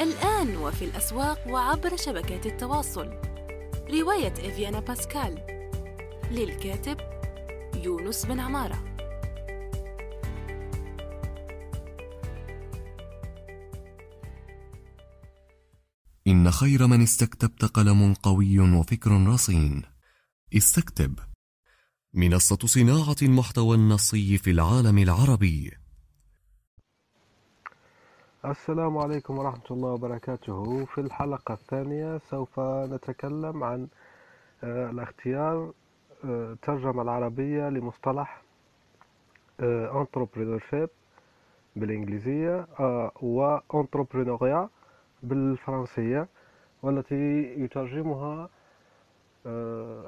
الآن وفي الأسواق وعبر شبكات التواصل. رواية إفيانا باسكال. للكاتب يونس بن عمارة. إن خير من استكتبت قلم قوي وفكر رصين. استكتب. منصة صناعة المحتوى النصي في العالم العربي. السلام عليكم ورحمة الله وبركاته في الحلقة الثانية سوف نتكلم عن آه، الاختيار آه، الترجمة العربية لمصطلح آه، entrepreneurship بالإنجليزية و entrepreneuriat بالفرنسية والتي يترجمها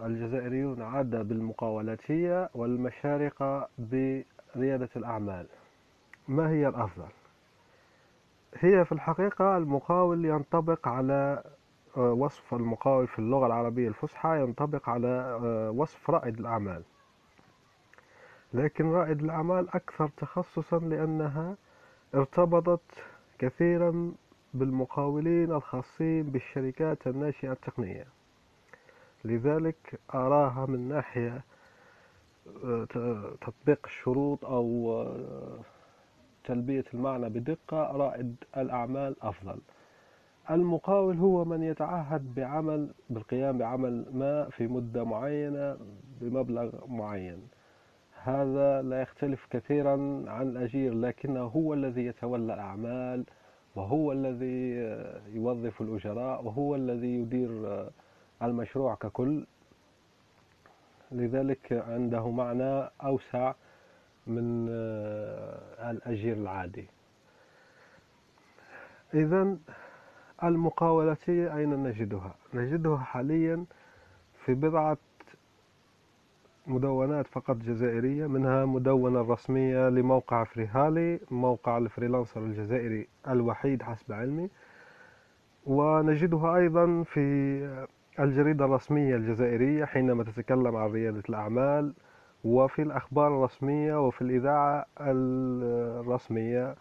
الجزائريون عادة بالمقاولاتية والمشارقة بريادة الأعمال ما هي الأفضل؟ هي في الحقيقة المقاول ينطبق على آه، وصف المقاول في اللغة العربية الفصحى ينطبق على آه، وصف رائد الأعمال. لكن رائد الأعمال أكثر تخصصا لأنها ارتبطت كثيرا بالمقاولين الخاصين بالشركات الناشئة التقنية. لذلك أراها من ناحية آه، تطبيق الشروط أو تلبية المعنى بدقة رائد الأعمال أفضل. المقاول هو من يتعهد بعمل بالقيام بعمل ما في مدة معينة بمبلغ معين. هذا لا يختلف كثيرا عن الأجير لكنه هو الذي يتولى الأعمال وهو الذي يوظف الأجراء وهو الذي يدير المشروع ككل. لذلك عنده معنى أوسع من آه، الأجير العادي. إذا المقاولاتية أين نجدها؟ نجدها حاليا في بضعة مدونات فقط جزائرية منها مدونة الرسمية لموقع فريهالي موقع الفريلانسر الجزائري الوحيد حسب علمي. ونجدها أيضا في الجريدة الرسمية الجزائرية حينما تتكلم عن ريادة الأعمال. وفي الأخبار الرسمية وفي الإذاعة الرسمية.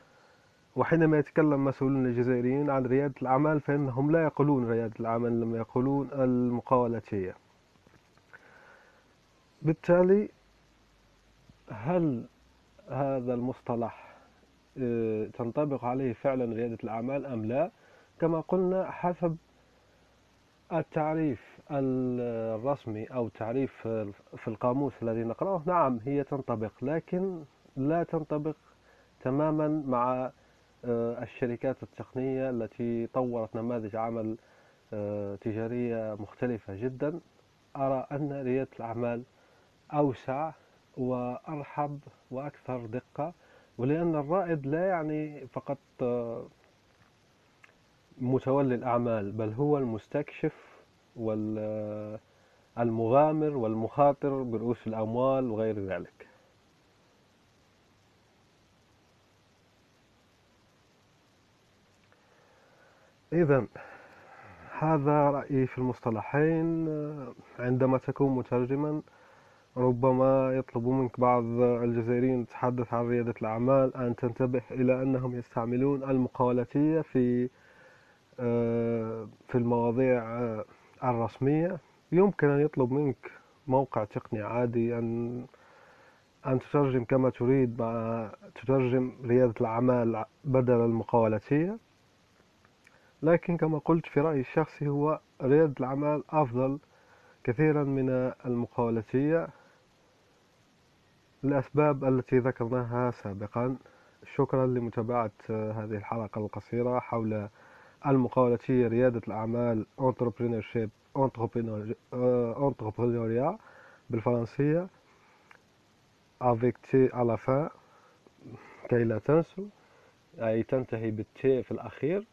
وحينما يتكلم مسؤولون الجزائريين عن ريادة الأعمال فإنهم لا يقولون ريادة الأعمال لما يقولون المقاولاتية. بالتالي هل هذا المصطلح آه، تنطبق عليه فعلا ريادة الأعمال أم لا؟ كما قلنا حسب التعريف الرسمي أو تعريف في القاموس الذي نقرأه؟ نعم هي تنطبق لكن لا تنطبق تماما مع آه، الشركات التقنية التي طورت نماذج عمل آه، تجارية مختلفة جدا. أرى أن ريادة الأعمال أوسع وأرحب وأكثر دقة ولأن الرائد لا يعني فقط آه، متولي الأعمال بل هو المستكشف والمغامر والمخاطر برؤوس الأموال وغير ذلك. إذا هذا رأيي في المصطلحين. عندما تكون مترجما ربما يطلب منك بعض الجزائريين تتحدث عن ريادة الأعمال أن تنتبه إلى أنهم يستعملون المقاولاتية في آه، في المواضيع آه، الرسمية يمكن أن يطلب منك موقع تقني عادي أن أن تترجم كما تريد مع تترجم ريادة الأعمال بدل المقاولاتية. لكن كما قلت في رأيي الشخصي هو ريادة الأعمال أفضل كثيرا من المقاولاتية. للأسباب التي ذكرناها سابقا. شكرا لمتابعة هذه الحلقة القصيرة حول المقاولاتية ريادة الأعمال entrepreneurship entrepreneuriat بالفرنسية avec T à la fin كي لا تنسوا أي تنتهي بالتي في الأخير.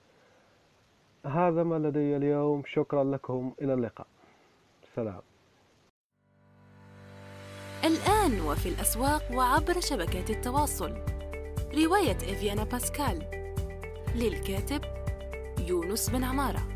هذا ما لدي اليوم. شكرا لكم. إلى اللقاء. سلام. الآن وفي الأسواق وعبر شبكات التواصل. رواية إفيانا باسكال. للكاتب يونس بن عمارة.